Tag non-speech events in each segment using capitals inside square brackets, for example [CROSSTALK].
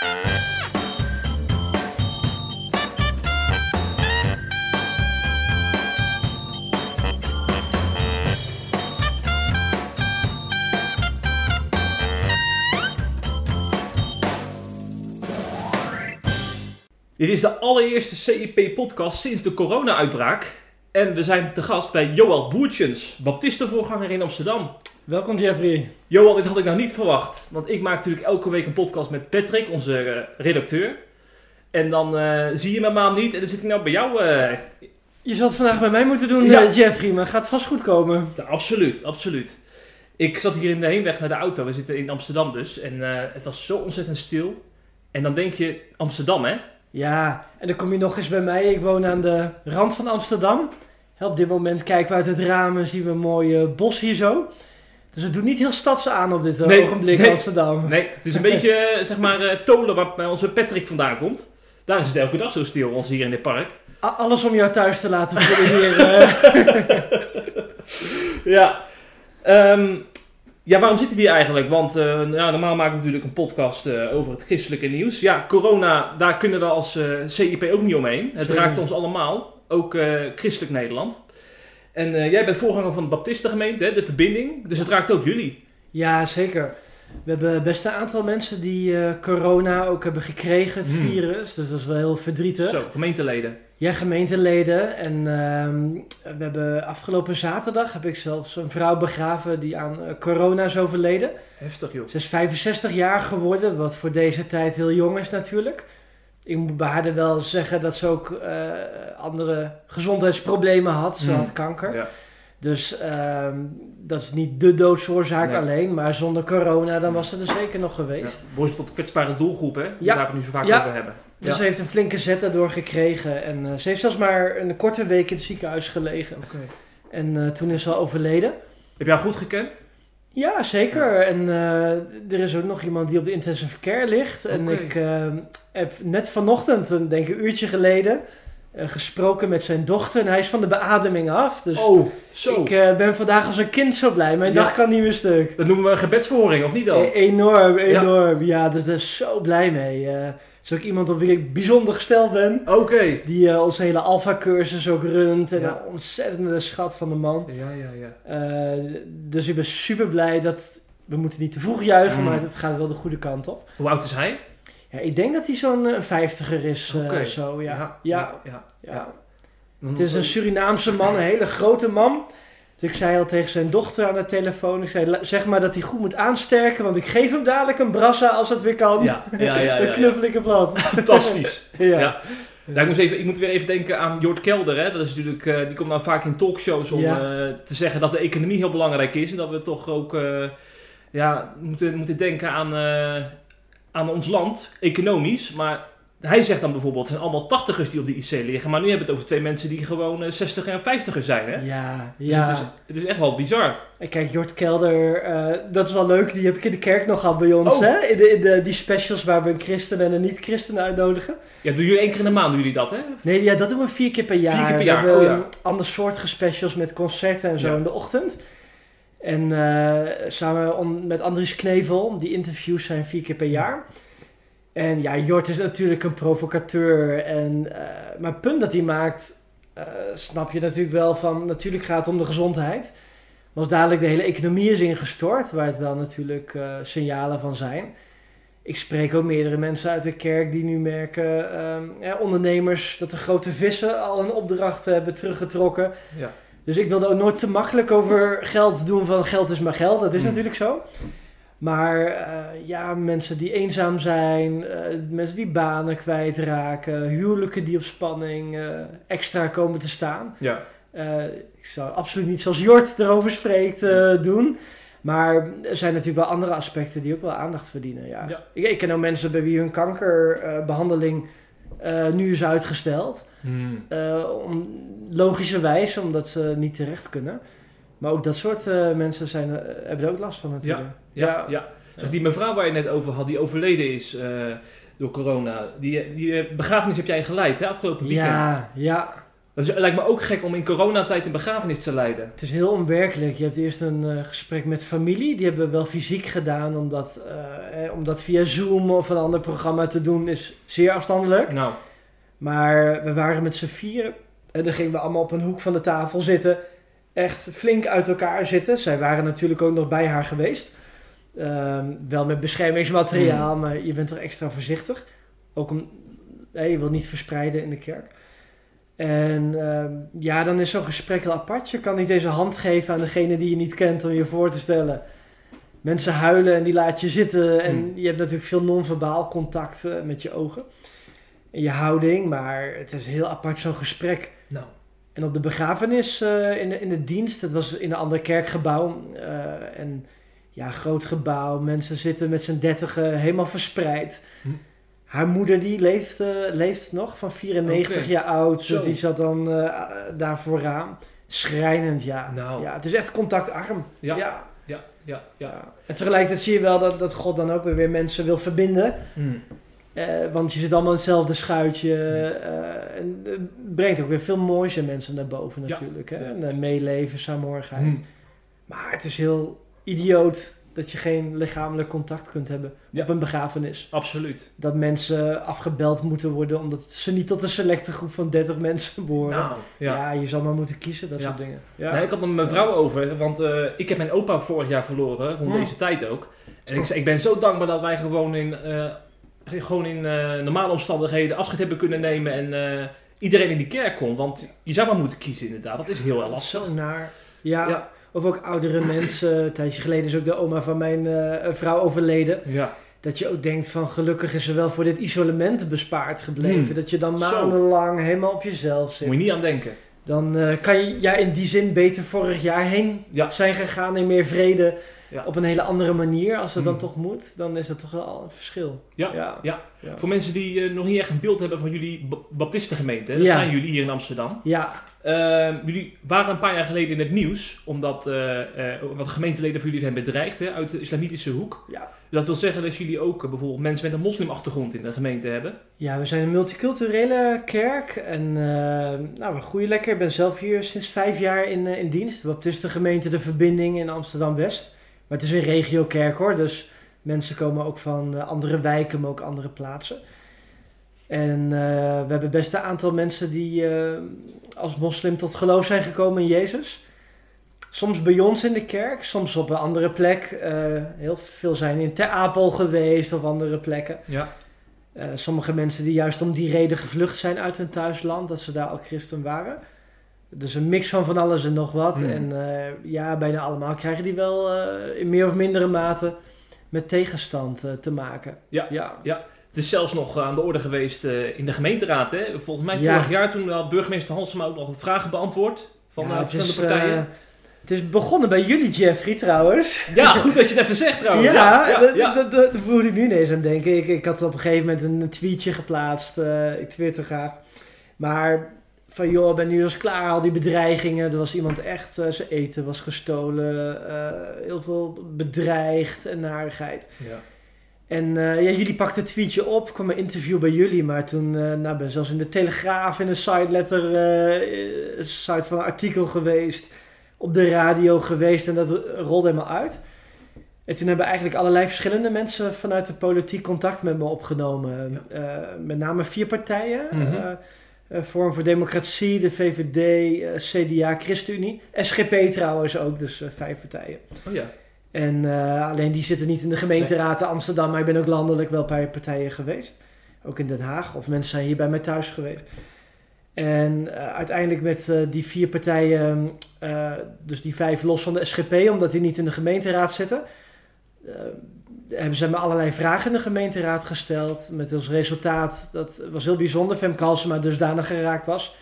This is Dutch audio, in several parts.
Dit is de allereerste CIP-podcast sinds de corona-uitbraak. En we zijn te gast bij Joël Boertjens, baptistenvoorganger in Amsterdam. Welkom Jeffrey. Joël, dit had ik nou niet verwacht. Want ik maak natuurlijk elke week een podcast met Patrick, onze eh, redacteur. En dan eh, zie je me maand niet en dan zit ik nou bij jou. eh. Je zal het vandaag bij mij moeten doen, Ja. Jeffrey, maar gaat vast goed komen. Ja, absoluut, absoluut. Ik zat hier in de heenweg naar de auto. We zitten in Amsterdam dus. En het was zo ontzettend stil. En dan denk je, Amsterdam hè? Ja, en dan kom je nog eens bij mij. Ik woon aan de rand van Amsterdam. Op dit moment kijken we uit het raam en zien we een mooi eh, bos hier zo. Dus het doet niet heel stads aan op dit eh, Nee, ogenblik nee. Amsterdam. Nee, het is een [LAUGHS] beetje, eh, zeg maar, eh, Tolen waar bij onze Patrick vandaan komt. Daar is het elke dag zo stil als hier in dit park. A- alles om jou thuis te laten [LAUGHS] voelen hier. [LAUGHS] Ja. Ehm, ja, waarom zitten we hier eigenlijk? Want nou, normaal maken we natuurlijk een podcast over het christelijke nieuws. Ja, corona, daar kunnen we als CIP ook niet omheen. Het raakt ons allemaal, ook christelijk Nederland. En eh, jij bent voorganger van de Baptistengemeente, hè, de verbinding. Dus het raakt ook jullie. ja, zeker. We hebben best een aantal mensen die eh, corona ook hebben gekregen, het Hmm. virus. Dus dat is wel heel verdrietig. Zo, gemeenteleden. Ja, gemeenteleden. En ehm, we hebben afgelopen zaterdag heb ik zelfs een vrouw begraven die aan eh, corona is overleden. Heftig joh. Ze is 65 jaar geworden, wat voor deze tijd heel jong is natuurlijk. Ik moet bij haar wel zeggen dat ze ook eh, andere gezondheidsproblemen had. Ze Hmm. had kanker. Ja. Dus ehm, dat is niet de doodsoorzaak Nee. alleen. Maar zonder corona dan was ze er zeker nog geweest. Ja, behoort tot kwetsbare doelgroep, hè? Die Ja. we daar nu zo vaak Ja. over hebben. Dus ze heeft een flinke zet daardoor gekregen. En eh, ze heeft zelfs maar een korte week in het ziekenhuis gelegen. Oké. En eh, toen is ze al overleden. Heb jij haar goed gekend? Ja, zeker. En eh, er is ook nog iemand die op de intensive care ligt. En ik eh, heb net vanochtend, een, denk ik een uurtje geleden, eh, gesproken met zijn dochter. En hij is van de beademing af. Dus oh, zo. ik ben vandaag als een kind zo blij. Mijn Ja. dag kan niet meer stuk. Dat noemen we een gebedsverhoring, of niet dan? E- enorm, enorm. Ja, dus daar is zo blij mee. Is ook iemand op wie ik bijzonder gesteld ben. Oké. Die eh, onze hele alpha-cursus ook runt. En Ja. een ontzettende schat van de man. Ja, ja, ja. Eh, dus ik ben super blij dat... We moeten niet te vroeg juichen, Mm. maar het gaat wel de goede kant op. Hoe oud is hij? Ja, ik denk dat hij zo'n eh, vijftiger is. Oké. zo, ja. ja. Ja, ja. ja. Het is een Surinaamse man, een hele grote man. Dus ik zei al tegen zijn dochter aan de telefoon, ik zei, "La- zeg maar dat hij goed moet aansterken, want ik geef hem dadelijk een brassa als het weer kan. Ja, ja, ja. [LAUGHS] Dan knuffel ik hem plat. [LAUGHS] Fantastisch. [LAUGHS] Ja. Ja, ik, moet even, ik moet weer even denken aan Jort Kelder. Hè? Dat is natuurlijk, eh, die komt nou vaak in talkshows om Ja. eh, te zeggen dat de economie heel belangrijk is. En dat we toch ook eh, ja, moeten, moeten denken aan, aan ons land, economisch. Maar hij zegt dan bijvoorbeeld, het zijn allemaal tachtigers die op de IC liggen. Maar nu hebben we het over twee mensen die gewoon 60 en 50er zijn. Hè? Ja, Dus ja. het, is, het is echt wel bizar. En kijk, Jort Kelder, eh, dat is wel leuk. Die heb ik in de kerk nog gehad bij ons. Oh. Hè? In, de, in de, die specials waar we een christen en een niet-christen uitnodigen. Ja, doen jullie één keer in de maand doen jullie dat, hè? Nee, ja, dat doen we vier keer per jaar. keer per jaar, We hebben oh ja. ander soortige specials met concerten en zo Ja. in de ochtend. En eh, samen met Andries Knevel, die interviews zijn vier keer per jaar. En ja, Jort is natuurlijk een provocateur. En, eh, maar het punt dat hij maakt, eh, snap je natuurlijk wel van... Natuurlijk gaat het om de gezondheid. Als dadelijk de hele economie is ingestort, waar het wel natuurlijk eh, signalen van zijn... Ik spreek ook meerdere mensen uit de kerk die nu merken, ehm, ja, ondernemers, dat de grote vissen al een opdracht hebben teruggetrokken. Ja. Dus ik wilde ook nooit te makkelijk over geld doen van geld is maar geld. Dat is Hmm. natuurlijk zo. Maar eh, ja, mensen die eenzaam zijn, eh, mensen die banen kwijtraken, huwelijken die op spanning eh, extra komen te staan. Ja. Ik zou absoluut niet zoals Jort erover spreekt doen. Maar er zijn natuurlijk wel andere aspecten die ook wel aandacht verdienen. Ja. Ja. Ik, ik ken ook mensen bij wie hun kankerbehandeling eh, nu is uitgesteld. Hmm. Om, logischerwijs, omdat ze niet terecht kunnen. Maar ook dat soort eh, mensen zijn, eh, hebben er ook last van natuurlijk. Ja, ja. Zeg, die mevrouw waar je net over had, die overleden is eh, door corona. Die, die begrafenis heb jij geleid, hè, afgelopen weekend. ja, ja. Dat is, lijkt me ook gek om in coronatijd een begrafenis te leiden. Het is heel onwerkelijk. Je hebt eerst een gesprek met familie. Die hebben we wel fysiek gedaan. Omdat, eh, eh, om dat via Zoom of een ander programma te doen is zeer afstandelijk. Nou, Maar we waren met z'n vier. En dan gingen we allemaal op een hoek van de tafel zitten. Echt flink uit elkaar zitten. Zij waren natuurlijk ook nog bij haar geweest. Ehm, wel met beschermingsmateriaal, maar je bent toch extra voorzichtig. Ook om, je wilt niet verspreiden in de kerk. En ehm, ja, dan is zo'n gesprek heel apart. Je kan niet eens een hand geven aan degene die je niet kent om je voor te stellen. Mensen huilen en die laat je zitten. En Hmm. je hebt natuurlijk veel non-verbaal contact eh, met je ogen. En je houding. Maar het is heel apart zo'n gesprek. nou. En op de begrafenis eh, in, de, in de dienst, het was in een ander kerkgebouw. eh, en ja, groot gebouw. Mensen zitten met z'n dertigen helemaal verspreid. Hm. Haar moeder die leeft, eh, leeft nog, van 94 Oké. jaar oud. Dus die zat dan daar vooraan. Schrijnend, ja. Nou. ja. Het is echt contactarm. Ja. Ja. Ja, ja, ja. En tegelijkertijd zie je wel dat, dat God dan ook weer, mensen wil verbinden. Hmm. Eh, want je zit allemaal in hetzelfde schuitje. eh, en het brengt ook weer veel moois in mensen naar boven Ja. natuurlijk. Hè? En, eh, meeleven, saamhorigheid. Hmm. Maar het is heel idioot dat je geen lichamelijk contact kunt hebben Ja. op een begrafenis. Absoluut. Dat mensen afgebeld moeten worden omdat ze niet tot een selecte groep van 30 [LAUGHS] mensen behoren. Nou, ja. ja. je zal maar moeten kiezen, dat Ja. soort dingen. Ja. Nee, ik had het met mijn vrouw over, want ik heb mijn opa vorig jaar verloren, rond Hmm. deze tijd ook. En ik, zei, ik ben zo dankbaar dat wij gewoon in, gewoon in eh, normale omstandigheden afscheid hebben kunnen nemen en eh, iedereen in die kerk kon. Want je zou maar moeten kiezen inderdaad, dat is heel erg lastig. zo naar. Ja. Ja. Of ook oudere [CLEARS THROAT] mensen. Een tijdje geleden is ook de oma van mijn eh, vrouw overleden. Ja, Dat je ook denkt van gelukkig is ze wel voor dit isolement bespaard gebleven. Hmm. Dat je dan Zo. maandenlang helemaal op jezelf zit. moet je niet aan denken. Dan kan je ja, in die zin beter vorig jaar heen Ja. zijn gegaan in meer vrede. Ja. Op een hele andere manier. Als het dan Hmm. toch moet, dan is dat toch wel een verschil. Ja, ja. ja. ja. Voor mensen die eh, nog niet echt een beeld hebben van jullie ba- baptistengemeente, dat zijn jullie hier in Amsterdam. Ja, Eh, jullie waren een paar jaar geleden in het nieuws, omdat eh, wat gemeenteleden van jullie zijn bedreigd hè, uit de islamitische hoek. ja. Dat wil zeggen dat jullie ook bijvoorbeeld mensen met een moslimachtergrond in de gemeente hebben. Ja, we zijn een multiculturele kerk en eh, nou, we groeien lekker. Ik ben zelf hier sinds vijf jaar in, in dienst. De Baptistengemeente De Verbinding in Amsterdam-West. Maar het is een regiokerk hoor, dus mensen komen ook van eh, andere wijken, maar ook andere plaatsen. En eh, we hebben best een aantal mensen die eh, als moslim tot geloof zijn gekomen in Jezus. Soms bij ons in de kerk, soms op een andere plek. Heel veel zijn in Ter Apel geweest of andere plekken. Ja. Sommige mensen die juist om die reden gevlucht zijn uit hun thuisland, dat ze daar al christen waren. Dus een mix van van alles en nog wat. Hmm. En eh, ja, bijna allemaal krijgen die wel eh, in meer of mindere mate met tegenstand eh, te maken. Ja. ja. Het is zelfs nog aan de orde geweest in de gemeenteraad. Hè? Volgens mij Ja. vorig jaar toen had burgemeester Halsema ook nog wat vragen beantwoord van Ja, het verschillende is, partijen. het is begonnen bij jullie, Jeffrey, trouwens. Ja, goed dat je het even zegt trouwens. Ja, ja, ja. daar moet ik nu ineens aan denken. Ik, ik had op een gegeven moment een tweetje geplaatst. ik twitter graag. Maar van joh, ben nu eens klaar, al die bedreigingen. Er was iemand echt, eh, zijn eten was gestolen. eh, heel veel bedreigd en narigheid. Ja. En eh, ja, jullie pakten het tweetje op, kwam een interview bij jullie. Maar toen nou, ben ik zelfs in de Telegraaf in een site letter, een site van een artikel geweest. Op de radio geweest en dat rolde helemaal uit. En toen hebben eigenlijk allerlei verschillende mensen vanuit de politiek contact met me opgenomen. Met name vier partijen. Eh, eh, Forum voor Democratie, de VVD, eh, CDA, ChristenUnie. SGP trouwens ook, dus eh, vijf partijen. Oh ja. En alleen die zitten niet in de gemeenteraad in Amsterdam, maar ik ben ook landelijk wel bij partijen geweest. Ook in Den Haag, of mensen zijn hier bij mij thuis geweest. En uiteindelijk met die vier partijen, dus die vijf los van de SGP, omdat die niet in de gemeenteraad zitten, hebben ze me allerlei vragen in de gemeenteraad gesteld. Met als resultaat, dat was heel bijzonder, Femke Halsema dusdanig geraakt was,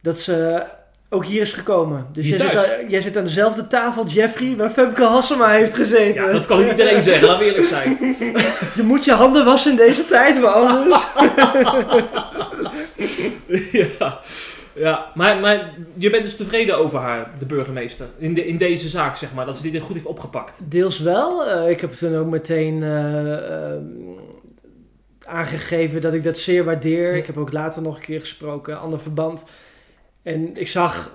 dat ze ook hier is gekomen. Dus jij zit, aan, jij zit aan dezelfde tafel, Jeffrey, waar Femke Halsema heeft gezeten. ja, dat kan iedereen zeggen, we eerlijk zijn. [LAUGHS] Je moet je handen wassen in deze tijd, maar anders... [LAUGHS] ja. Ja, maar, maar je bent dus tevreden over haar, de burgemeester, in, de, in deze zaak, zeg maar, dat ze dit goed heeft opgepakt. Deels wel. Eh, ik heb toen ook meteen eh, ehm, aangegeven dat ik dat zeer waardeer. Ja. Ik heb ook later nog een keer gesproken, ander verband. En ik zag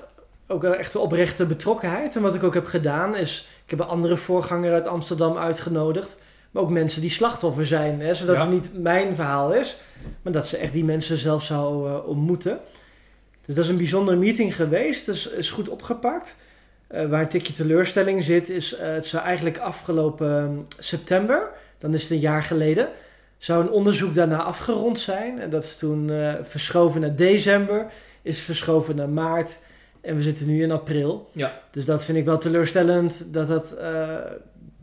ook wel echt de oprechte betrokkenheid. En wat ik ook heb gedaan is, ik heb een andere voorganger uit Amsterdam uitgenodigd. Maar ook mensen die slachtoffer zijn. Hè, zodat Ja. het niet mijn verhaal is, maar dat ze echt die mensen zelf zou eh, ontmoeten. Dus dat is een bijzondere meeting geweest. Dus is goed opgepakt. Eh, waar een tikje teleurstelling zit, is eh, het zou eigenlijk afgelopen ehm, september, dan is het een jaar geleden, zou een onderzoek daarna afgerond zijn. En dat is toen eh, verschoven naar december, is verschoven naar maart en we zitten nu in april. Ja. Dus dat vind ik wel teleurstellend dat dat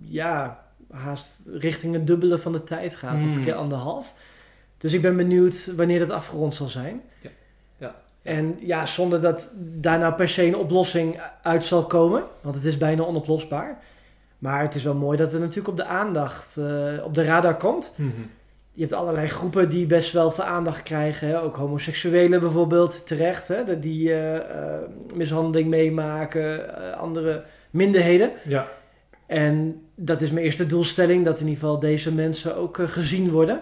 ja, haast richting het dubbele van de tijd gaat, of Hmm. een keer anderhalf. Dus ik ben benieuwd wanneer dat afgerond zal zijn. En ja, zonder dat daar nou per se een oplossing uit zal komen, want het is bijna onoplosbaar. Maar het is wel mooi dat het natuurlijk op de aandacht, eh, op de radar komt. Mhm. Je hebt allerlei groepen die best wel veel aandacht krijgen. Hè? Ook homoseksuelen bijvoorbeeld, terecht. Hè? Dat die eh, eh, mishandeling meemaken, andere minderheden. Ja. En dat is mijn eerste doelstelling, dat in ieder geval deze mensen ook gezien worden.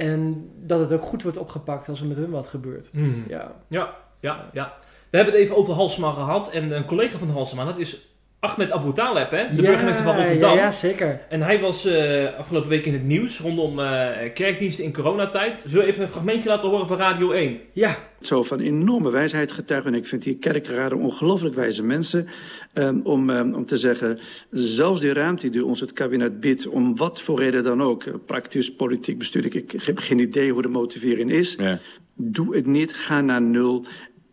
En dat het ook goed wordt opgepakt als er met hun wat gebeurt. Mhm. Ja. Ja, ja, ja. We hebben het even over Halsema gehad. En een collega van Halsema, dat is Ahmed Abu Taleb, hè? de burgemeester van Rotterdam. Ja, ja, zeker. En hij was eh, afgelopen week in het nieuws rondom eh, kerkdiensten in coronatijd. Zullen we even een fragmentje laten horen van Radio 1? Ja, zo van enorme wijsheid getuigen. En ik vind die kerkraden ongelooflijk wijze mensen. Um, om, um, om te zeggen, zelfs die ruimte die ons het kabinet biedt, om wat voor reden dan ook, uh, praktisch, politiek, bestuurlijk, ik heb geen idee hoe de motivering is. Ja. Doe het niet, ga naar nul.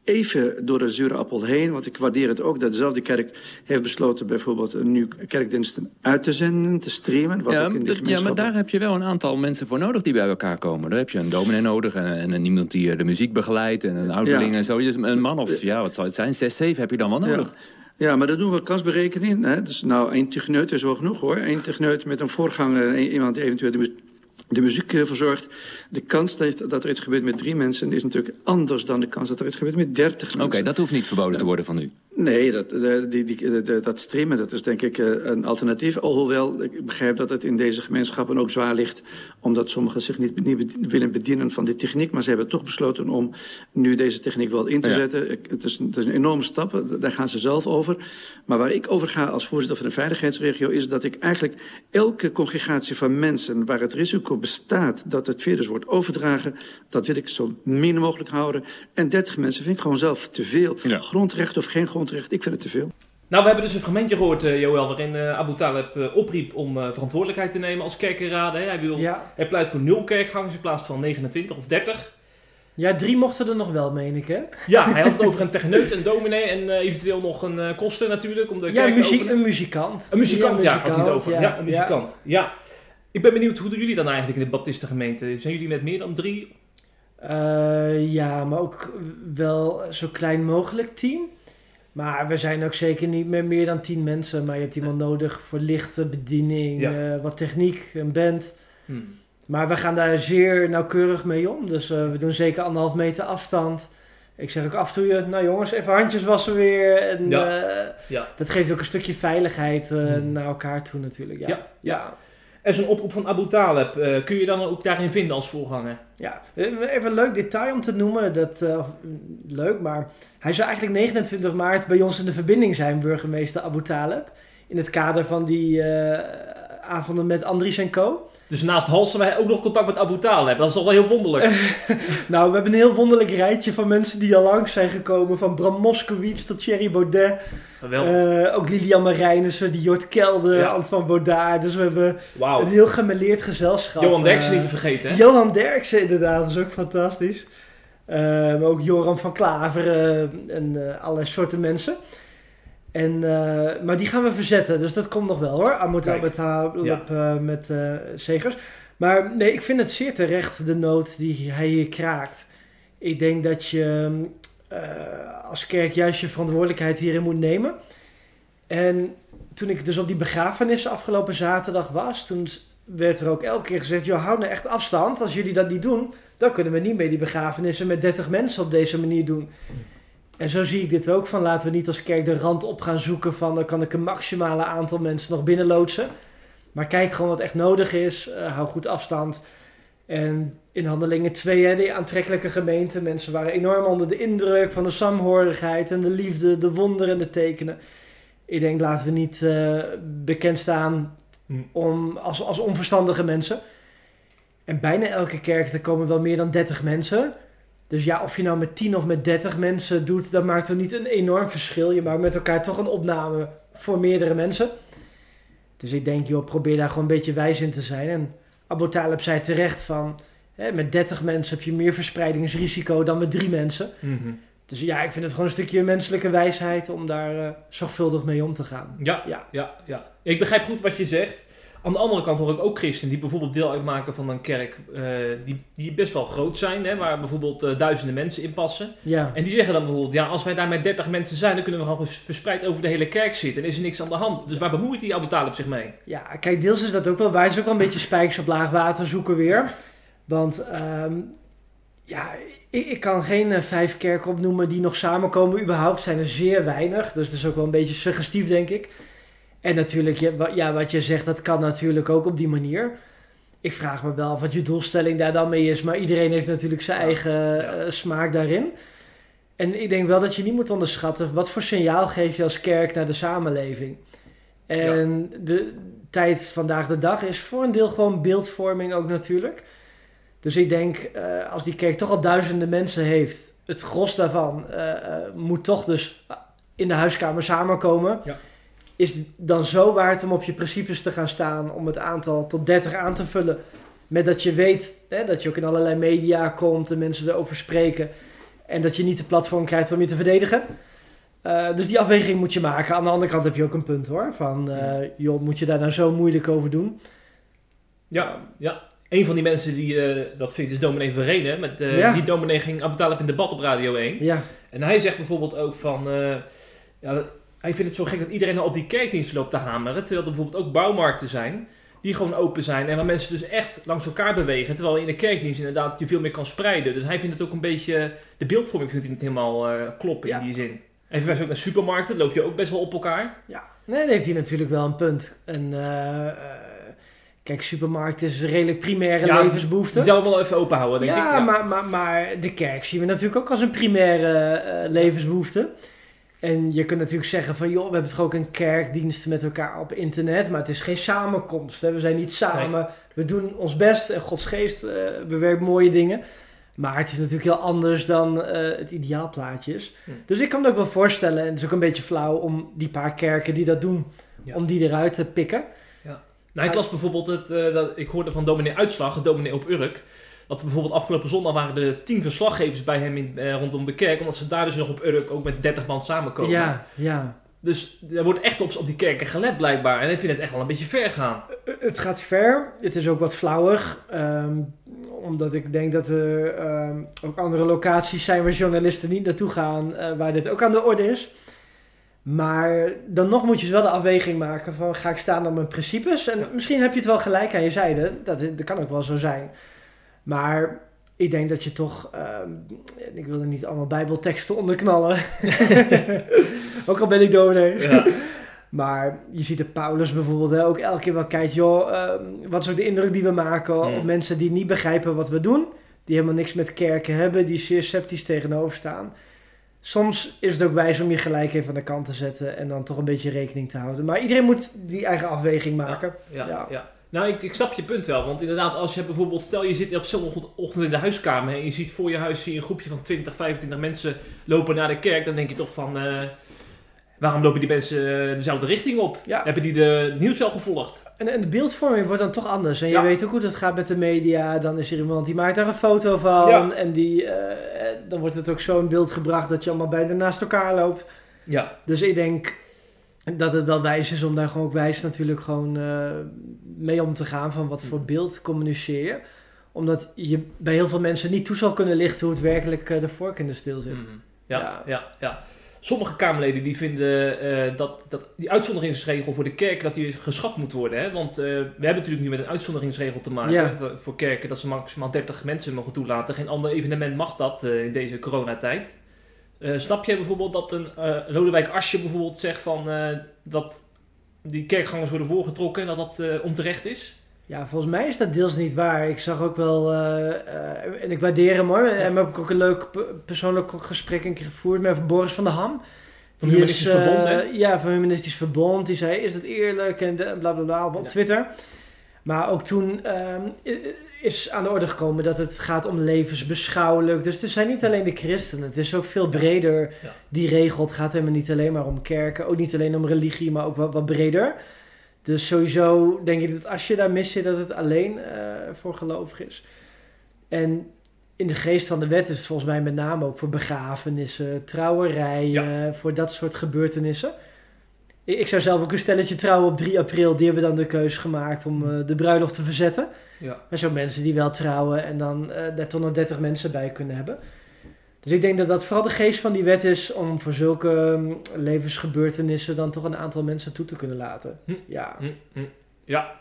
Even door de zure appel heen, want ik waardeer het ook dat dezelfde kerk heeft besloten bijvoorbeeld nu kerkdiensten uit te zenden, te streamen. Wat Ja, ook in ja, maar daar heb je wel een aantal mensen voor nodig die bij elkaar komen. Daar heb je een dominee nodig en, iemand die eh, de muziek begeleidt en een ouderling Ja. en zo. Dus een man of, ja, wat zal het zijn, zes, zeven heb je dan wel nodig. Ja, maar dat doen we kansberekening. Hè? Dus nou, één techneut is wel genoeg hoor. Eén techneut met een voorganger, en iemand die eventueel de, de muziek eh, verzorgt. De kans dat, er iets gebeurt met drie mensen is natuurlijk anders dan de kans dat er iets gebeurt met dertig Oké, mensen. dat hoeft niet verboden te worden van u. Nee, dat, eh, die, die, de- dat streamen dat is denk ik eh, een alternatief. Alhoewel, ik begrijp dat het in deze gemeenschappen ook zwaar ligt... omdat sommigen zich niet, willen bedienen van die techniek. Maar ze hebben toch besloten om nu deze techniek wel in te Ja. zetten. Ik- Het is, het is een enorme stap, eh, daar gaan ze zelf over. Maar waar ik over ga als voorzitter van de veiligheidsregio... is dat ik eigenlijk elke congregatie van mensen... waar het risico bestaat dat het virus wordt overdragen... dat wil ik zo min mogelijk houden. En 30 mensen vind ik gewoon zelf te veel. Ja. Grondrecht of geen grondrecht, ik vind het te veel. Nou, we hebben dus een fragmentje gehoord, eh, Joël, waarin eh, Abu Taleb eh, opriep om eh, verantwoordelijkheid te nemen als kerkenraden. Hè. Hij, wil, ja. hij pleit voor nul kerkgangers in plaats van 29 of 30. ja, drie mochten er nog wel, meen ik, hè? Ja, hij had het [LAUGHS] over een techneut, een dominee en eventueel nog een eh, kosten natuurlijk om de Ja, een muzikant. Een muzikant, ja, had hij het over. Ja, een muzikant. Ja. Ik ben benieuwd, hoe doen jullie dan eigenlijk in de Baptistengemeente? Zijn jullie met meer dan drie? Eh, ja, maar ook wel zo klein mogelijk team. Maar we zijn ook zeker niet meer meer dan tien mensen. Maar je hebt iemand nodig voor lichte bediening, Ja. eh, wat techniek, een band. Hmm. Maar we gaan daar zeer nauwkeurig mee om. Dus eh, we doen zeker anderhalf meter afstand. Ik zeg ook af en toe, eh, nou jongens, even handjes wassen weer. En Ja. Ja. dat geeft ook een stukje veiligheid Hmm. naar elkaar toe natuurlijk. Ja, Ja. Er is een oproep van Abu Taleb. Eh, kun je dan ook daarin vinden als voorganger? Ja, eh, even een leuk detail om te noemen. Dat, eh, mm, leuk, maar hij zou eigenlijk 29 maart bij ons in de verbinding zijn, burgemeester Abu Taleb. In het kader van die eh, avonden met Andries en Co. Dus naast Halsen wij ook nog contact met Abu Taleb. Dat is toch wel heel wonderlijk. [LAUGHS] Nou, we hebben een heel wonderlijk rijtje van mensen die al langs zijn gekomen. Van Bram Moskowitz tot Thierry Baudet. Eh, ook Lilian Marijnissen, die Jort Kelder, Ja. Antoine Baudard. Dus we hebben een heel gemêleerd gezelschap. Johan Derksen Eh, niet te vergeten, hè? Johan Derksen inderdaad, dat is ook fantastisch. Eh, maar ook Joram van Klaveren en allerlei soorten mensen. En, eh, maar die gaan we verzetten, dus dat komt nog wel hoor. Amut Kijk. met, eh, met eh, Segers. Maar nee, ik vind het zeer terecht de noot die hij hier kraakt. Ik denk dat je als kerk juist je verantwoordelijkheid hierin moet nemen. En toen ik dus op die begrafenis afgelopen zaterdag was, toen werd er ook elke keer gezegd: joh, hou nou echt afstand. Als jullie dat niet doen, dan kunnen we niet meer die begrafenissen met 30 mensen op deze manier doen. En zo zie ik dit ook van laten we niet als kerk de rand op gaan zoeken van dan kan ik een maximale aantal mensen nog binnenloodsen. Maar kijk gewoon wat echt nodig is. eh, hou goed afstand. En in Handelingen 2, hè, die aantrekkelijke gemeente, mensen waren enorm onder de indruk van de saamhorigheid en de liefde, de wonderen en de tekenen. Ik denk, laten we niet eh, bekend staan Hm. om, als, als onverstandige mensen. En bijna elke kerk, er komen wel meer dan 30 mensen. Dus ja, of je nou met 10 of met 30 mensen doet, dat maakt er niet een enorm verschil. Je maakt met elkaar toch een opname voor meerdere mensen. Dus ik denk, joh, probeer daar gewoon een beetje wijs in te zijn. En Abu Talib zei terecht van, hè, met 30 mensen heb je meer verspreidingsrisico dan met drie mensen. Mhm. Dus ja, ik vind het gewoon een stukje menselijke wijsheid om daar eh, zorgvuldig mee om te gaan. Ja, Ja. ja, ja. Ik begrijp goed wat je zegt. Aan de andere kant hoor ik ook christenen die bijvoorbeeld deel uitmaken van een kerk eh, die, die best wel groot zijn, hè, waar bijvoorbeeld eh, duizenden mensen in passen. Ja, En die zeggen dan bijvoorbeeld, ja, als wij daar met 30 mensen zijn, dan kunnen we gewoon verspreid over de hele kerk zitten en is er niks aan de hand. Dus waar bemoeit die Abu Talib zich mee? ja, kijk, deels is dat ook wel waar. Het is ook wel een beetje spijkers op laag water zoeken weer. Want ehm, ja, ik, ik kan geen eh, vijf kerken opnoemen die nog samenkomen. Überhaupt zijn er zeer weinig. Dus dat is ook wel een beetje suggestief, denk ik. En natuurlijk, ja, wa- ja, wat je zegt, dat kan natuurlijk ook op die manier. Ik vraag me wel wat je doelstelling daar dan mee is. Maar iedereen heeft natuurlijk zijn eigen Ja. eh, smaak daarin. En ik denk wel dat je niet moet onderschatten wat voor signaal geef je als kerk naar de samenleving. En de tijd vandaag de dag is voor een deel gewoon beeldvorming ook natuurlijk. Dus ik denk, eh, als die kerk toch al duizenden mensen heeft, het gros daarvan eh, moet toch dus in de huiskamer samenkomen. Ja. Is het dan zo waard om op je principes te gaan staan om het aantal tot 30 aan te vullen? Met dat je weet hè, dat je ook in allerlei media komt en mensen erover spreken. En dat je niet de platform krijgt om je te verdedigen. Eh, dus die afweging moet je maken. Aan de andere kant heb je ook een punt hoor. Van, eh, joh, moet je daar nou zo moeilijk over doen? Ja, ja. Een van die mensen die eh, dat vindt is dominee Verene. Met, Ja. Die dominee ging Abu Talib in debat op Radio 1. Ja, En hij zegt bijvoorbeeld ook van... ja, hij vindt het zo gek dat iedereen nou op die kerkdienst loopt te hameren. Terwijl er bijvoorbeeld ook bouwmarkten zijn die gewoon open zijn. En waar mensen dus echt langs elkaar bewegen. Terwijl in de kerkdienst inderdaad je veel meer kan spreiden. Dus hij vindt het ook een beetje... De beeldvorming vindt hij niet helemaal eh, kloppen Ja. in die zin. En verwijst ook naar supermarkten. loop je ook best wel op elkaar. ja. Nee, dan heeft hij natuurlijk wel een punt. En eh, eh, kijk, supermarkt is een redelijk primaire Ja, levensbehoefte. Die zou wel even open houden, denk ja, ik. Maar, maar, maar de kerk zien we natuurlijk ook als een primaire eh, levensbehoefte. En je kunt natuurlijk zeggen van, joh, we hebben toch ook een kerkdienst met elkaar op internet, maar het is geen samenkomst. Hè? We zijn niet samen, we doen ons best en Gods geest eh, bewerkt mooie dingen. Maar het is natuurlijk heel anders dan eh, het ideaalplaatje is. Hm. Dus ik kan me ook wel voorstellen, en het is ook een beetje flauw om die paar kerken die dat doen, Ja. om die eruit te pikken. Nou, ik las bijvoorbeeld, het, eh, dat, ik hoorde van dominee Uitslag, dominee op Urk, dat er bijvoorbeeld afgelopen zondag waren er tien verslaggevers bij hem in, eh, rondom de kerk, omdat ze daar dus nog op Urk ook met 30 man samenkomen. Ja, ja. Dus er wordt echt op, op die kerken gelet blijkbaar. En ik vind het echt wel een beetje ver gaan. Het gaat ver. Het is ook wat flauwig. ehm, omdat ik denk dat er ehm, ook andere locaties zijn waar journalisten niet naartoe gaan. eh, waar dit ook aan de orde is. Maar dan nog moet je dus wel de afweging maken van ga ik staan op mijn principes. En Ja. misschien heb je het wel gelijk aan je zijde. Dat, dat kan ook wel zo zijn. Maar ik denk dat je toch... ehm, ik wil er niet allemaal bijbelteksten onderknallen. [LAUGHS] ook al ben ik dominee. Ja. Maar je ziet de Paulus bijvoorbeeld hè, ook elke keer wel kijkt, joh, ehm, wat is ook de indruk die we maken op mensen die niet begrijpen wat we doen, die helemaal niks met kerken hebben, die zeer sceptisch tegenover staan. Soms is het ook wijs om je gelijk even aan de kant te zetten en dan toch een beetje rekening te houden. Maar iedereen moet die eigen afweging maken. Ja, ja. Ja. Nou, ik, ik snap je punt wel. Want inderdaad, als je bijvoorbeeld, stel je zit op zondagochtend in de huiskamer en je ziet voor je huis zie je een groepje van 20, 25 mensen lopen naar de kerk, dan denk je toch van, eh, waarom lopen die mensen eh, dezelfde richting op? Ja. Hebben die de nieuws wel gevolgd? En, en de beeldvorming wordt dan toch anders. En je weet ook hoe dat gaat met de media. Dan is er iemand die maakt daar een foto van. Ja. En die, eh, dan wordt het ook zo in beeld gebracht dat je allemaal bijna naast elkaar loopt. Ja. Dus ik denk dat het wel wijs is om daar gewoon ook wijs natuurlijk gewoon eh, mee om te gaan van wat voor beeld communiceer je. Omdat je bij heel veel mensen niet toe zal kunnen lichten hoe het werkelijk eh, de vork in de steel zit. Mhm. Ja, Ja. ja, ja. Sommige Kamerleden die vinden eh, dat, dat die uitzonderingsregel voor de kerk dat die geschrapt moet worden. Hè? Want eh, we hebben natuurlijk nu met een uitzonderingsregel te maken Ja. voor, kerken dat ze maximaal 30 mensen mogen toelaten. Geen ander evenement mag dat eh, in deze coronatijd. Eh, snap jij bijvoorbeeld dat een eh, Lodewijk Asje bijvoorbeeld zegt van, eh, dat die kerkgangers worden voorgetrokken en dat dat onterecht is? Ja, volgens mij is dat deels niet waar. Ik zag ook wel, en ik waardeer hem hoor. En heb ik ook een leuk pe- persoonlijk gesprek een keer gevoerd met Boris van der Ham. Van Die Humanistisch is, Verbond, hè? Ja, van Humanistisch Verbond. Die zei, is dat eerlijk? En de- bla bla bla op Ja. Twitter. Maar ook toen ehm, is aan de orde gekomen dat het gaat om levensbeschouwelijk. Dus het zijn niet alleen de christenen. Het is ook veel breder Ja. die regel. Het gaat helemaal niet alleen maar om kerken. Ook niet alleen om religie, maar ook wat, wat breder. Dus sowieso denk ik dat als je daar mis zit, dat het alleen eh, voor gelovig is. En in de geest van de wet is het volgens mij met name ook voor begrafenissen, trouwerijen, voor dat soort gebeurtenissen. Ik ik zou zelf ook een stelletje trouwen op 3 april. Die hebben dan de keuze gemaakt om eh, de bruiloft te verzetten. Ja. Er zijn mensen die wel trouwen en dan eh daar toch nog 30 mensen bij kunnen hebben. Dus ik denk dat dat vooral de geest van die wet is om voor zulke mm, levensgebeurtenissen dan toch een aantal mensen toe te kunnen laten. Hm. Ja. Hm, hm. Ja.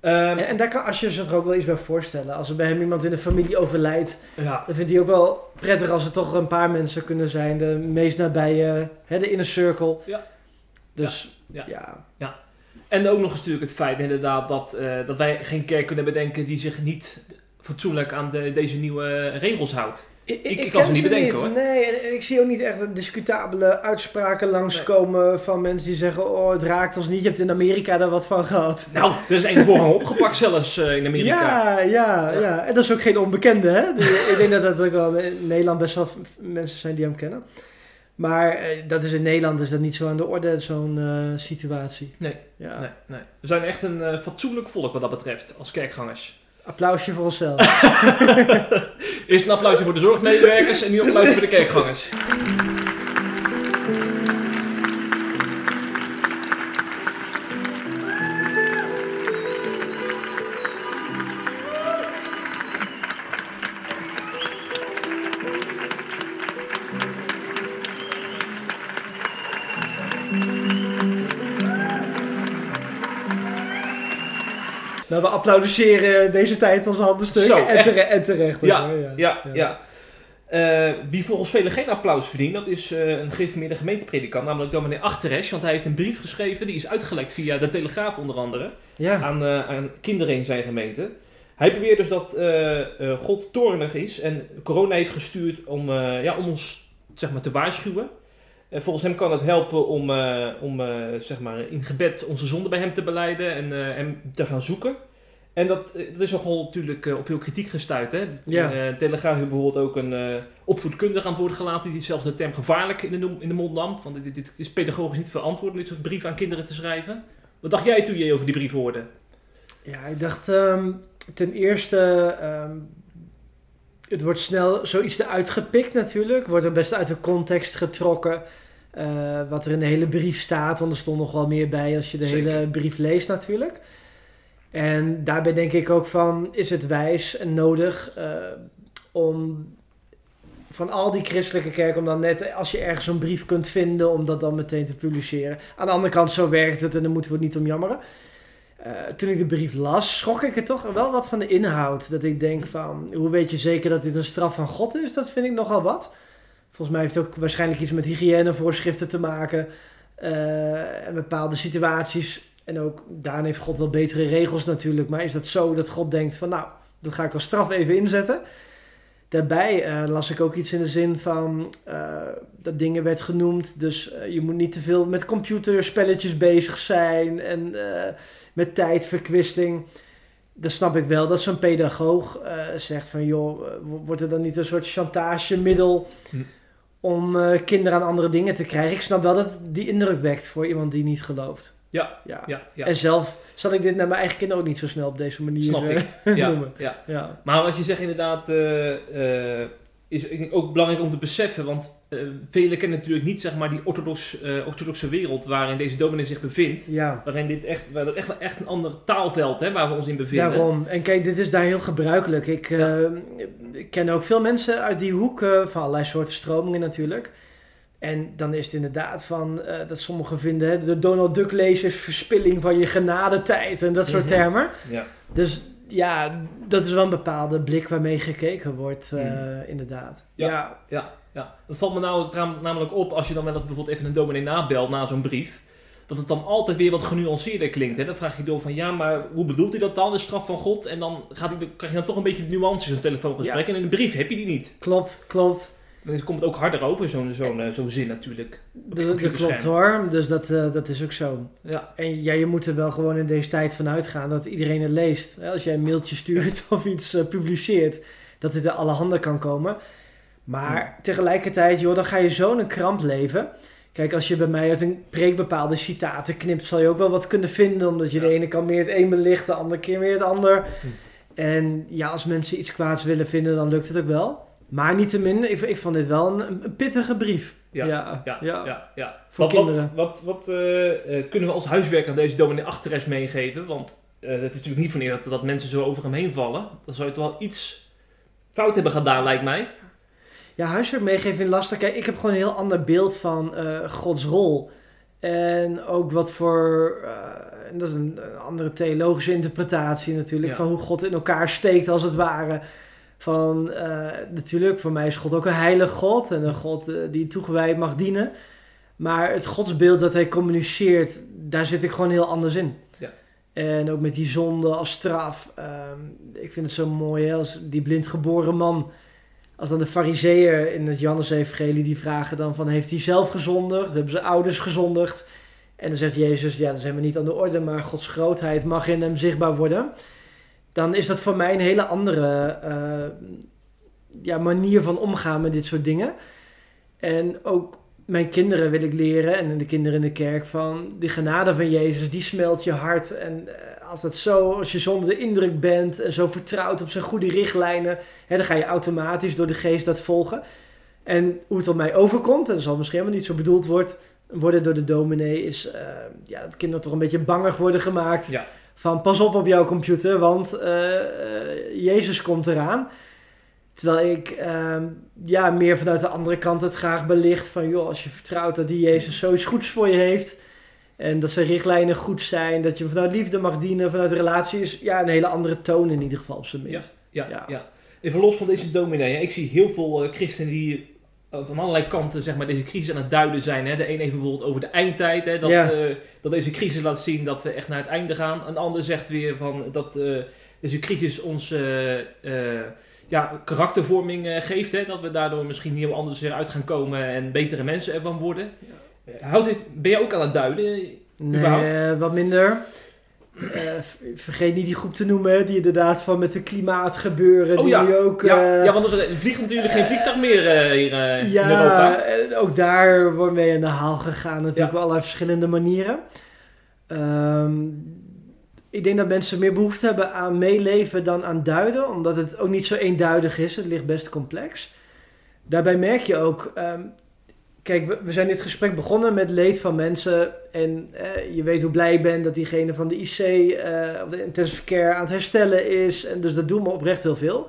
Ehm, En, en daar kan als je zich er ook wel iets bij voorstellen. Als er bij hem iemand in de familie overlijdt, ja. dan vindt hij ook wel prettig als er toch een paar mensen kunnen zijn. De meest nabije, hè, de inner circle. Ja. Dus Ja. ja. En ook nog eens natuurlijk het feit inderdaad dat, eh, dat wij geen kerk kunnen bedenken die zich niet fatsoenlijk aan de, deze nieuwe regels houdt. Ik, Ik- ik kan ze niet bedenken, hoor. Nee, en, ik zie ook niet echt discutabele uitspraken langskomen van mensen die zeggen: Oh, het raakt ons niet. Je hebt in Amerika daar wat van gehad. Nou, er is één voorgang [LAUGHS] opgepakt zelfs eh, in Amerika. Ja, ja, Ja. ja, En dat is ook geen onbekende, hè? ik denk dat dat ook wel in Nederland best wel mensen zijn die hem kennen. Maar eh, dat is in Nederland is dat niet zo aan de orde, zo'n eh, situatie. Nee, Ja. nee, nee. We zijn echt een eh, fatsoenlijk volk wat dat betreft, als kerkgangers. Applausje voor onszelf. [LAUGHS] Eerst een applausje voor de zorgmedewerkers en nu een applausje voor de kerkgangers. [LAUGHS] applaudisseren deze tijd als handenstuk. Zo, en, tere- en terecht. Ja, hoor, Ja, ja. Eh, wie volgens velen geen applaus verdient, dat is eh, een gereformeerde gemeentepredikant, namelijk dominee Achteresch. Want hij heeft een brief geschreven, die is uitgelekt via de Telegraaf onder andere, Ja. aan, eh, aan kinderen in zijn gemeente. Hij beweert dus dat God toornig is en corona heeft gestuurd om, ja, om ons zeg maar, te waarschuwen. Volgens hem kan het helpen om, om zeg maar, in gebed onze zonde bij hem te beleiden en hem te gaan zoeken. En dat, eh, dat is nogal natuurlijk eh, op veel kritiek gestuurd. Hè? Ja. Eh, Telegraaf heeft bijvoorbeeld ook een opvoedkundige aan het woord gelaten die zelfs de term gevaarlijk in de, in de mond nam. Van, dit, dit is pedagogisch niet verantwoord om dit soort brieven aan kinderen te schrijven. Wat dacht jij toen je over die brief hoorde? Ja, ik dacht ehm, ten eerste, ehm, het wordt snel zoiets eruit gepikt natuurlijk. Wordt er best uit de context getrokken. wat er in de hele brief staat, want er stond nog wel meer bij als je de Zeker. hele brief leest natuurlijk. En daarbij denk ik ook van, is het wijs en nodig eh, om van al die christelijke kerken, om dan net als je ergens een brief kunt vinden, om dat dan meteen te publiceren. Aan de andere kant, zo werkt het en daar moeten we het niet om jammeren. Eh, toen ik de brief las, schrok ik er toch wel wat van de inhoud. Dat ik denk van, hoe weet je zeker dat dit een straf van God is? Dat vind ik nogal wat. Volgens mij heeft het ook waarschijnlijk iets met hygiënevoorschriften te maken. eh, en bepaalde situaties. En ook daarin heeft God wel betere regels natuurlijk. Maar is dat zo dat God denkt van, nou, dat ga ik als straf even inzetten? Daarbij eh, las ik ook iets in de zin van eh, dat dingen werd genoemd. Dus eh, je moet niet te veel met computerspelletjes bezig zijn en met tijdverkwisting. Dan snap ik wel dat zo'n pedagoog zegt van joh, wordt er dan niet een soort chantagemiddel Hm. om kinderen aan andere dingen te krijgen? Ik snap wel dat die indruk wekt voor iemand die niet gelooft. Ja, Ja. ja, ja. En zelf zal ik dit naar mijn eigen kinderen ook niet zo snel op deze manier Snap eh, ik. [LAUGHS] ja, noemen. ja. Ja. Maar als je zegt inderdaad, eh, eh, is het ook belangrijk om te beseffen, want eh velen kennen natuurlijk niet zeg maar, die orthodox, orthodoxe wereld waarin deze dominee zich bevindt. ja. Waarin dit echt, waar echt, echt een ander taalveld hè, waar we ons in bevinden. Daarom. En kijk, dit is daar heel gebruikelijk. Ik, ik ken ook veel mensen uit die hoek, van allerlei soorten stromingen natuurlijk. En dan is het inderdaad van eh, dat sommigen vinden hè, de Donald Duck lezen is verspilling van je genadetijd en dat soort Mhm. termen. Ja. Dus ja, dat is wel een bepaalde blik waarmee gekeken wordt, eh, Mhm. inderdaad. Ja. Ja. Ja, ja. Dat valt me nou namelijk op als je dan wel eens bijvoorbeeld even een dominee nabelt na zo'n brief. dat het dan altijd weer wat genuanceerder klinkt. Hè? Dan vraag je door van, ja, maar hoe bedoelt hij dat dan, de straf van God? En dan, gaat hij, dan krijg je dan toch een beetje de nuances in een telefoongesprek. En in een brief heb je die niet. Klopt, klopt. Dan komt het ook harder over, zo'n zo'n eh, zo'n zin natuurlijk. Dat, klopt hoor, dus dat, eh, dat is ook zo. Ja, En ja, je moet er wel gewoon in deze tijd van uitgaan dat iedereen het leest. Als jij een mailtje stuurt [LAUGHS] of iets eh, publiceert, dat dit er alle handen kan komen. Maar tegelijkertijd, joh, dan ga je zo in een kramp leven. Kijk, als je bij mij uit een preek bepaalde citaten knipt, zal je ook wel wat kunnen vinden. Omdat je Ja. de ene kan meer het een belicht, de andere keer meer het ander. Hm. En ja, als mensen iets kwaads willen vinden, dan lukt het ook wel. Maar niettemin, ik, ik vond dit wel een, een pittige brief. Ja, ja, ja, ja. ja, Voor wat, kinderen. Wat, wat, wat eh, eh, kunnen we als huiswerk aan deze dominee Achteres meegeven? Want eh, het is natuurlijk niet van eer dat, dat mensen zo over hem heen vallen. Dan zou je toch wel iets fout hebben gedaan, lijkt mij. Ja, huiswerk meegeven ik lastig. Kijk, ik heb gewoon een heel ander beeld van Gods rol. En ook wat voor, en dat is een, een andere theologische interpretatie natuurlijk, Ja. van hoe God in elkaar steekt als het ware. Van, eh, natuurlijk, voor mij is God ook een heilig God en een God eh, die toegewijd mag dienen. Maar het godsbeeld dat hij communiceert, daar zit ik gewoon heel anders in. Ja. En ook met die zonde als straf. ehm, ik vind het zo mooi als die blindgeboren man als dan de fariseeën in het Johannes-evangelie die vragen dan van... heeft hij zelf gezondigd? Hebben zijn ouders gezondigd? En dan zegt Jezus, ja, dat is helemaal niet aan de orde... maar Gods grootheid mag in hem zichtbaar worden. Dan is dat voor mij een hele andere eh, ja, manier van omgaan met dit soort dingen. En ook mijn kinderen wil ik leren... en de kinderen in de kerk van... die genade van Jezus, die smelt je hart. En eh, als dat zo, als je zonder de indruk bent... en zo vertrouwt op zijn goede richtlijnen... Hè, dan ga je automatisch door de geest dat volgen. En hoe het op mij overkomt, en dat zal misschien helemaal niet zo bedoeld wordt, worden door de dominee, is eh, ja, dat kinderen toch een beetje bangig worden gemaakt. Ja. Van pas op op jouw computer, want eh, eh, Jezus komt eraan. Terwijl ik eh, ja, meer vanuit de andere kant het graag belicht van, joh, als je vertrouwt dat die Jezus zoiets goeds voor je heeft. En dat zijn richtlijnen goed zijn, dat je vanuit liefde mag dienen, vanuit relatie is ja, een hele andere toon in ieder geval op zijn minst. Ja, ja. Ja. Even los van deze dominee. Ik zie heel veel eh, christenen die van allerlei kanten zeg maar, deze crisis aan het duiden zijn. Hè. De een heeft bijvoorbeeld over de eindtijd. Hè, dat, Ja. eh, dat deze crisis laat zien dat we echt naar het einde gaan. Een ander zegt weer van dat eh, deze crisis ons eh, eh, ja, karaktervorming eh, geeft. Hè, dat we daardoor misschien heel anders weer uit gaan komen en betere mensen ervan worden. Eh, Houdt dit, ben je ook aan het duiden? Nee, Überhaupt? eh, wat minder. Eh, vergeet niet die groep te noemen, die inderdaad van met het klimaat gebeuren. Oh die ja. nu ook. ja, eh, ja, want er vliegt natuurlijk geen vliegtuig meer eh, hier in ja, Europa. en ook daar wordt mee aan de haal gegaan, natuurlijk Ja. op allerlei verschillende manieren. Ehm, ik denk dat mensen meer behoefte hebben aan meeleven dan aan duiden, omdat het ook niet zo eenduidig is. Het ligt best complex. Daarbij merk je ook, ehm, kijk, we, we zijn dit gesprek begonnen met leed van mensen. En eh, je weet hoe blij ik ben dat diegene van de IC eh, op de intensive care aan het herstellen is. En dus dat doen we oprecht heel veel.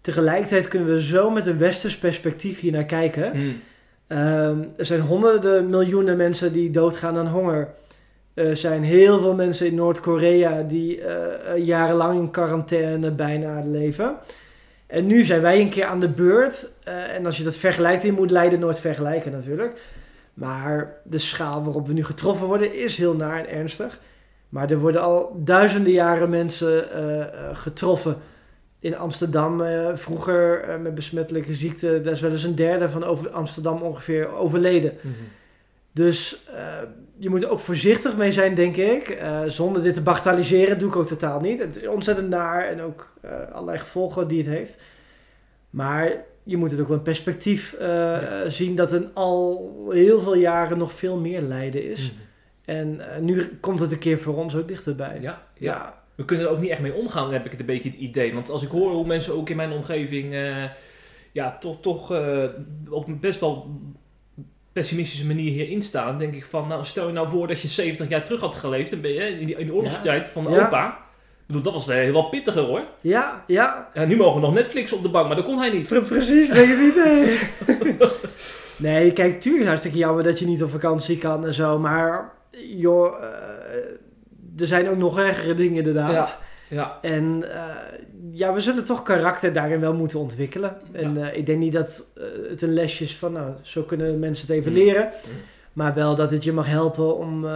Tegelijkertijd kunnen we zo met een westers perspectief hier naar kijken. Hmm. Ehm, er zijn honderden miljoenen mensen die doodgaan aan honger. Er zijn heel veel mensen in Noord-Korea die eh, jarenlang in quarantaine bijna leven. En nu zijn wij een keer aan de beurt. Eh, en als je dat vergelijkt, je moet lijden nooit vergelijken natuurlijk. Maar de schaal waarop we nu getroffen worden is heel naar en ernstig. Maar er worden al duizenden jaren mensen eh, eh, getroffen. In Amsterdam vroeger met besmettelijke ziekte, daar is wel eens een derde van over Amsterdam ongeveer overleden. Mhm. Dus eh, je moet er ook voorzichtig mee zijn, denk ik. Eh, zonder dit te bagatelliseren, doe ik ook totaal niet. Het is ontzettend naar en ook eh, allerlei gevolgen die het heeft. Maar je moet het ook wel in perspectief Ja. zien dat er al heel veel jaren nog veel meer lijden is. Mhm. En nu komt het een keer voor ons ook dichterbij. Ja, ja. We kunnen er ook niet echt mee omgaan, heb ik het een beetje het idee. Want als ik hoor hoe mensen ook in mijn omgeving ja, toch, toch eh, op best wel pessimistische manier hierin staan, denk ik van, nou stel je nou voor dat je 70 jaar terug had geleefd, dan ben je in, die, in de oorlogstijd van de Ja. opa. Ik bedoel, dat was eh, wel pittiger hoor. Ja, ja, Ja, nu mogen we nog Netflix op de bank, maar dat kon hij niet. Pre- Precies, denk ik niet. Nee. [LAUGHS] nee, kijk, tuurlijk is het hartstikke jammer dat je niet op vakantie kan en zo. Maar, joh, eh, er zijn ook nog ergere dingen inderdaad. Ja, En eh, ja, we zullen toch karakter daarin wel moeten ontwikkelen. En Ja. eh, ik denk niet dat eh, het een lesje is van, nou, zo kunnen mensen het even Mm. leren. Mm. Maar wel dat het je mag helpen om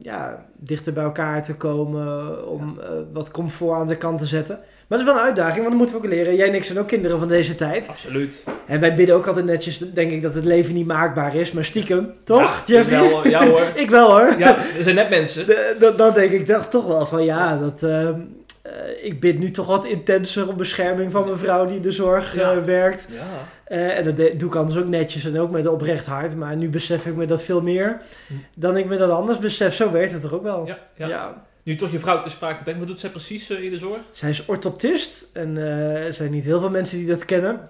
ja, dichter bij elkaar te komen. Om wat comfort aan de kant te zetten. Maar dat is wel een uitdaging, want dan moeten we ook leren. Jij en ik zijn ook kinderen van deze tijd. Absoluut. En wij bidden ook altijd netjes, denk ik, dat het leven niet maakbaar is. Maar stiekem, toch, Ja, wel, ja hoor. [LAUGHS] ik wel hoor. Ja, er zijn net mensen. [LAUGHS] Dat- Dan denk ik toch, toch wel van ja, dat, ehm, eh, ik bid nu toch wat intenser om bescherming van mijn vrouw die in de zorg Ja. eh, werkt. Ja. Eh, en dat doe ik anders ook netjes en ook met een oprecht hart. Maar nu besef ik me dat veel meer Hm. dan ik me dat anders besef. Zo werkt het toch ook wel. Ja, ja. Nu toch je vrouw te sprake brengt, wat doet zij precies in de zorg? Zij is orthoptist en er zijn niet heel veel mensen die dat kennen.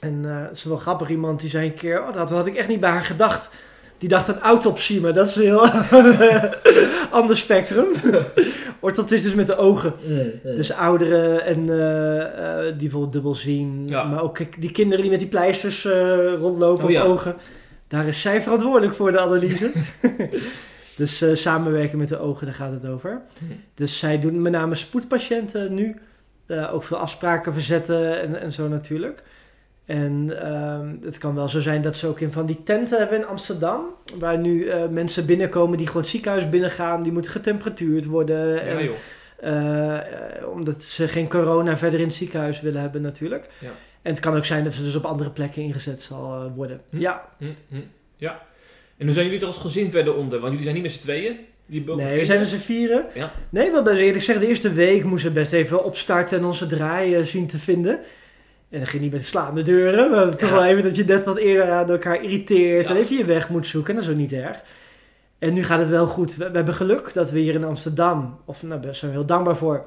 En het is wel grappig, iemand die zei een keer, oh, dat had ik echt niet bij haar gedacht. Die dacht aan autopsie, maar dat is een heel [LAUGHS] ander spectrum. [LAUGHS] orthoptist is met de ogen. Dus ouderen en eh, eh, die bijvoorbeeld dubbel zien. Ja. Maar ook die kinderen die met die pleisters eh, rondlopen Oh ja. op ogen. Daar is zij verantwoordelijk voor de analyse. [LAUGHS] dus eh, samenwerken met de ogen, daar gaat het over. Dus zij doen met name spoedpatiënten nu. Eh, ook veel afspraken verzetten en, en zo natuurlijk. En ehm, het kan wel zo zijn dat ze ook in van die tenten hebben in Amsterdam. Waar nu eh, mensen binnenkomen die gewoon het ziekenhuis binnengaan. Die moeten getemperatuurd worden. Ja, en, joh. eh, eh, omdat ze geen corona verder in het ziekenhuis willen hebben natuurlijk. Ja. En het kan ook zijn dat ze dus op andere plekken ingezet zal worden. Hm. Ja, Hm, hm. Ja. En hoe zijn jullie er als gezin verder onder? Want jullie zijn niet met z'n tweeën. Die nee, we zijn met z'n vieren. Ja. Nee, wel best eerlijk zeggen, de eerste week moesten we best even opstarten en onze draai eh, zien te vinden. En dat ging niet met slaande deuren, maar toch Ja. wel even dat je net wat eerder aan elkaar irriteert Ja. en even je weg moet zoeken. En dat is ook niet erg. En nu gaat het wel goed. We, we hebben geluk dat we hier in Amsterdam, of nou, daar zijn we heel dankbaar voor.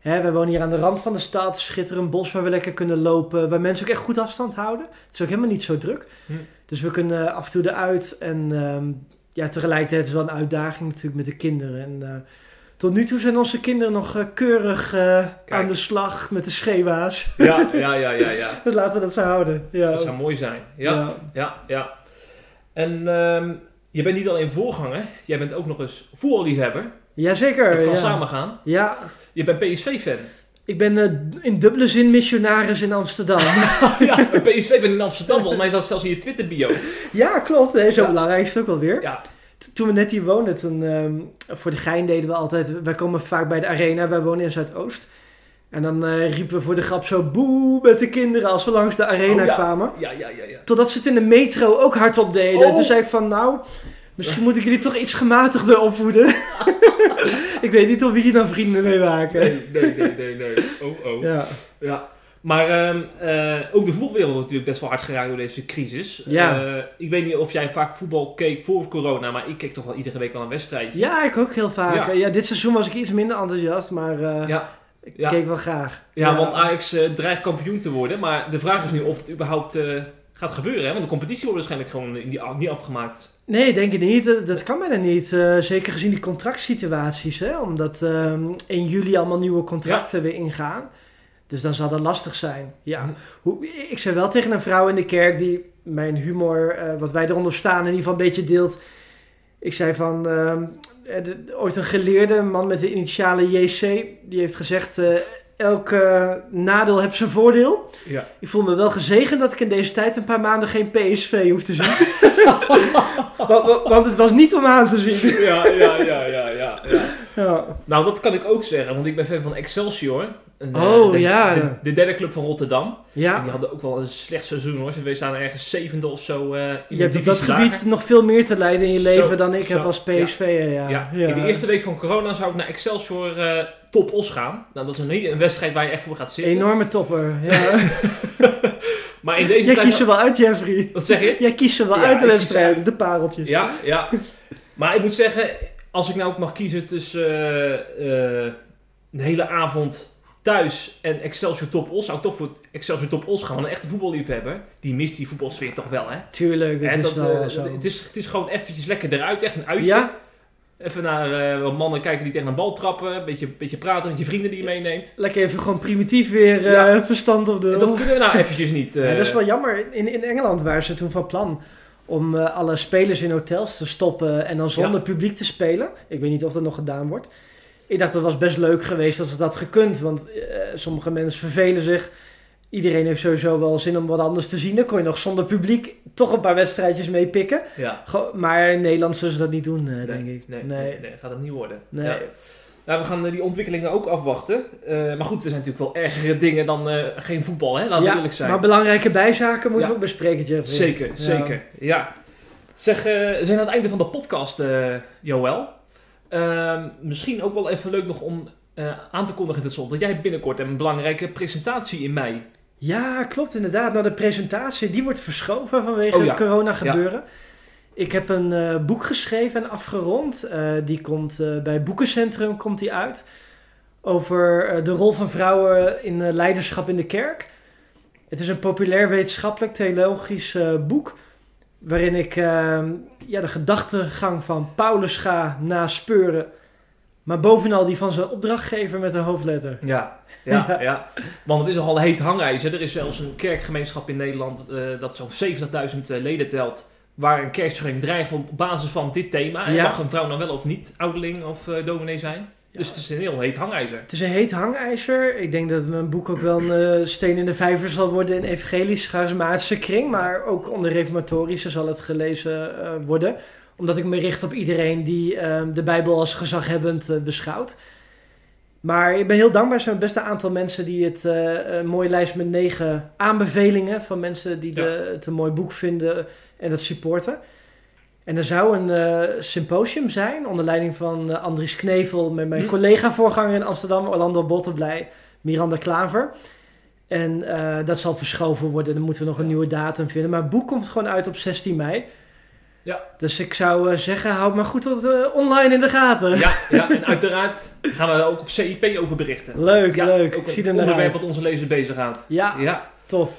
Hè, we wonen hier aan de rand van de stad, schitterend bos waar we lekker kunnen lopen, waar mensen ook echt goed afstand houden. Het is ook helemaal niet zo druk. Hm. Dus we kunnen af en toe eruit en ehm, ja, tegelijkertijd is het wel een uitdaging natuurlijk met de kinderen. En eh, tot nu toe zijn onze kinderen nog eh, keurig eh, aan de slag met de schewa's. Ja, ja, ja, ja, ja. [LAUGHS] Dus laten we dat zo houden. Ja. Dat zou mooi zijn. Ja, ja, Ja. ja. En ehm, je bent niet alleen voorganger, jij bent ook nog eens voetballiefhebber. Jazeker. Het kan ja. samen gaan. Ja, Je bent PSV-fan. ik ben eh, in dubbele zin missionaris in Amsterdam. [LAUGHS] ja, een PSV-fan in Amsterdam. Volgens mij zat zelfs in je Twitter-bio. ja, klopt. Zo Ja. belangrijk is het ook wel weer. Ja, Toen we net hier woonden, toen, ehm, voor de gein deden we altijd... Wij komen vaak bij de arena, wij wonen in Zuidoost. En dan eh, riepen we voor de grap zo boe met de kinderen als we langs de arena Oh, ja. kwamen. ja, ja, ja. ja. Totdat ze het in de metro ook hardop deden. Oh. Toen zei ik van, nou, misschien moet ik jullie toch iets gematigder opvoeden. [LAUGHS] ik weet niet of we hier dan vrienden mee maken. Nee, nee, nee, nee, nee. Oh, oh. Ja. Ja. Maar ehm, eh, ook de voetbalwereld wordt natuurlijk best wel hard geraakt door deze crisis. Ja. Eh, ik weet niet of jij vaak voetbal keek voor corona, maar ik keek toch wel iedere week al een wedstrijdje. ja, ik ook heel vaak. Ja. Ja. dit seizoen was ik iets minder enthousiast, maar eh, Ja, ik keek wel graag. ja, want Ajax dreigt kampioen te worden. Maar de vraag is nu of het überhaupt gaat gebeuren. Hè? Want de competitie wordt waarschijnlijk gewoon in niet afgemaakt. Nee, denk ik niet. Dat, dat kan bijna niet. Zeker gezien die contractsituaties. Hè? Omdat ehm 1 juli allemaal nieuwe contracten weer ingaan. Dus dan zal dat lastig zijn. Ja. Hoe, ik zei wel tegen een vrouw in de kerk die mijn humor, eh, wat wij eronder staan, in ieder geval een beetje deelt. Ik zei van, ehm, eh, de- ooit een geleerde, een man met de initialen JC, die heeft gezegd, eh elk eh, nadeel heeft zijn voordeel. Ja. Ik voel me wel gezegend dat ik in deze tijd een paar maanden geen PSV hoef te zien. [LAUGHS] [LAUGHS] want, want- want het was niet om aan te zien. Ja, ja, ja, ja, ja, ja. Ja. Nou, dat kan ik ook zeggen, want ik ben fan van Excelsior. Eh, Oh, de, ja. De, de derde club van Rotterdam. En die ja, hadden ook wel een slecht seizoen hoor. Ze staan ergens zevende of zo eh, in je hebt op dat gebied nog veel meer te lijden in je Zo, leven dan ik heb als PSV. Ja. Ja, Ja. in de eerste week van corona zou ik naar Excelsior eh Top Os gaan. Nou, dat is een, wedstrijd waar je echt voor gaat zitten. Enorme topper. Ja. [LAUGHS] Maar in deze Jij tijd... kiest er wel uit, Jeffrey. Wat zeg je? Jij kiest er wel Ja, uit de wedstrijden, de pareltjes. Ja, ja. Maar ik moet zeggen, als ik nou ook mag kiezen tussen eh, eh, een hele avond thuis en Excelsior Top Os, zou ik toch voor Excelsior Top Os gaan. Want een echte voetballiefhebber, die mist die voetbalsfeer toch wel, hè? Tuurlijk, dat En is dat, wel eh, zo. het, is, het is gewoon eventjes lekker eruit, echt een uitje. Ja, Even naar wat mannen kijken die tegen een bal trappen, een beetje, beetje praten met je vrienden die je meeneemt. lekker even gewoon primitief weer Ja. verstand op de... En dat kunnen we nou eventjes niet. Ja, dat is wel jammer. In, in Engeland waren ze toen van plan om eh, alle spelers in hotels te stoppen en dan zonder Ja. publiek te spelen. Ik weet niet of dat nog gedaan wordt. Ik dacht dat was best leuk geweest als het had gekund, want eh, sommige mensen vervelen zich. iedereen heeft sowieso wel zin om wat anders te zien. Dan kon je nog zonder publiek toch een paar wedstrijdjes meepikken. Ja. Go- Maar in Nederland zullen ze dat niet doen, eh, Nee, denk ik. Nee, Nee. nee, nee, gaat het niet worden. Nee. Ja. Nou, we gaan eh, die ontwikkelingen ook afwachten. Eh, maar goed, er zijn natuurlijk wel ergere dingen dan eh, geen voetbal, hè? laten we Ja, eerlijk zijn. maar belangrijke bijzaken moeten Ja. we ook bespreken, Jeffrey. Zeker, Ja. zeker. Ja. Zeg, we zijn aan het einde van de podcast, Joël. Ehm, misschien ook wel even leuk nog om aan te kondigen slot. Dat jij hebt binnenkort een belangrijke presentatie in mei. Ja, klopt inderdaad. Nou, de presentatie die wordt verschoven vanwege Oh, ja. het corona gebeuren. Ik heb een eh, boek geschreven en afgerond. Eh, die komt eh, bij Boekencentrum komt die uit. Over de rol van vrouwen in leiderschap in de kerk. Het is een populair wetenschappelijk theologisch boek. Waarin ik eh, ja, de gedachtegang van Paulus ga naspeuren. Maar bovenal die van zijn opdrachtgever met een hoofdletter. Ja, [LAUGHS] ja, ja. Want het is nogal heet hangijzer. Er is zelfs een kerkgemeenschap in Nederland dat zo'n 70.000 eh, leden telt. Waar een kerkscheuring dreigt op basis van dit thema. En Ja. mag een vrouw nou wel of niet ouderling of eh, dominee zijn? Dus het is een heel heet hangijzer. Het is een heet hangijzer. Ik denk dat mijn boek ook wel een eh, steen in de vijver zal worden in evangelisch charismatische kring. Maar ook onder reformatorische zal het gelezen eh, worden. Omdat ik me richt op iedereen die eh, de Bijbel als gezaghebbend beschouwt. Maar ik ben heel dankbaar. Er zijn best een aantal mensen die het een mooie lijst met negen aanbevelingen van mensen die Ja. de, het een mooi boek vinden en dat supporten. En er zou een eh, symposium zijn onder leiding van eh, Andries Knevel met mijn Hm. collega-voorganger in Amsterdam, Orlando Bottenblij, Miranda Klaver. En eh, dat zal verschoven worden, dan moeten we nog een Ja. nieuwe datum vinden. Maar het boek komt gewoon uit op 16 mei. Ja. Dus ik zou zeggen, houd maar goed op de, online in de gaten. Ja, ja, [LAUGHS] en uiteraard gaan we er ook op CIP over berichten. Leuk, Ja, leuk. Ook Ik een zie naar onderwerp wat onze lezer bezighoudt. Ja, Ja. tof.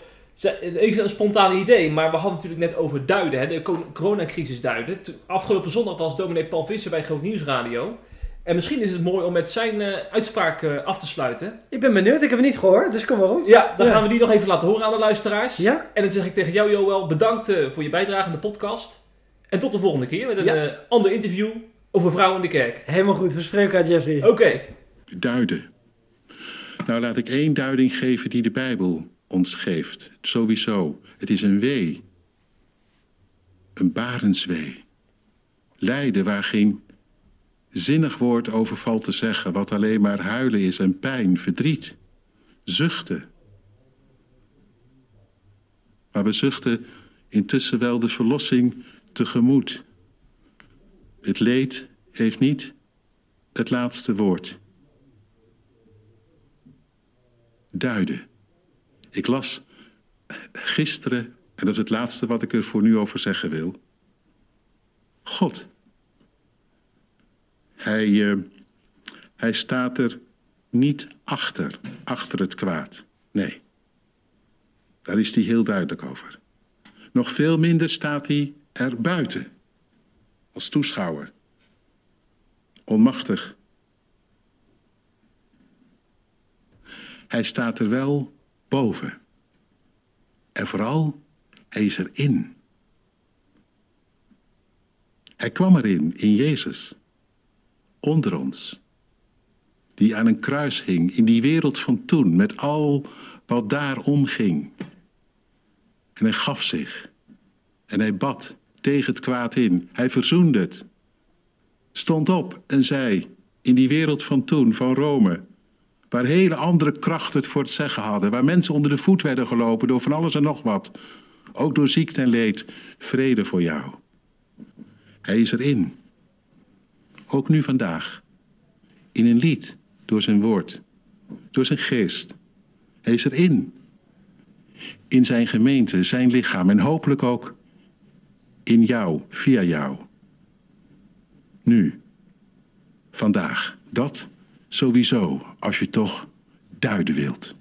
Even een spontaan idee, maar we hadden het natuurlijk net over duiden, hè, de co- coronacrisis duiden. Afgelopen zondag was dominee Paul Visser bij Groot Nieuws Radio. En misschien is het mooi om met zijn eh, uitspraak eh, af te sluiten. Ik ben benieuwd, ik heb het niet gehoord, dus kom maar op. Ja, dan Ja. gaan we die nog even laten horen aan de luisteraars. Ja? En dan zeg ik tegen jou, Joël, bedankt eh, voor je bijdrage aan de podcast. En tot de volgende keer met een Ja. eh, ander interview over vrouwen in de kerk. Helemaal goed, we spreken uit Jeffrey. Oké. Duiden. Nou, laat ik één duiding geven die de Bijbel ons geeft. Sowieso. Het is een wee. Een barenswee. Lijden waar geen zinnig woord over valt te zeggen, wat alleen maar huilen is en pijn, verdriet, zuchten. Maar we zuchten intussen wel de verlossing tegemoet. Het leed heeft niet het laatste woord. Duiden. Ik las gisteren, en dat is het laatste wat ik er voor nu over zeggen wil. God. Hij, eh, hij staat er niet achter, achter het kwaad. Nee. Daar is hij heel duidelijk over. Nog veel minder staat hij er buiten, als toeschouwer. Onmachtig. Hij staat er wel boven. En vooral, hij is erin. Hij kwam erin, in Jezus. Onder ons. Die aan een kruis hing, in die wereld van toen, met al wat daar omging. En hij gaf zich. En hij bad tegen het kwaad in. Hij verzoende het. Stond op en zei, in die wereld van toen, van Rome, waar hele andere krachten het voor het zeggen hadden, waar mensen onder de voet werden gelopen door van alles en nog wat, ook door ziekte en leed, vrede voor jou. Hij is erin. Ook nu vandaag. In een lied, door zijn woord, door zijn geest. Hij is erin. In zijn gemeente, zijn lichaam en hopelijk ook in jou, via jou. Nu, vandaag, dat sowieso, als je toch duiden wilt.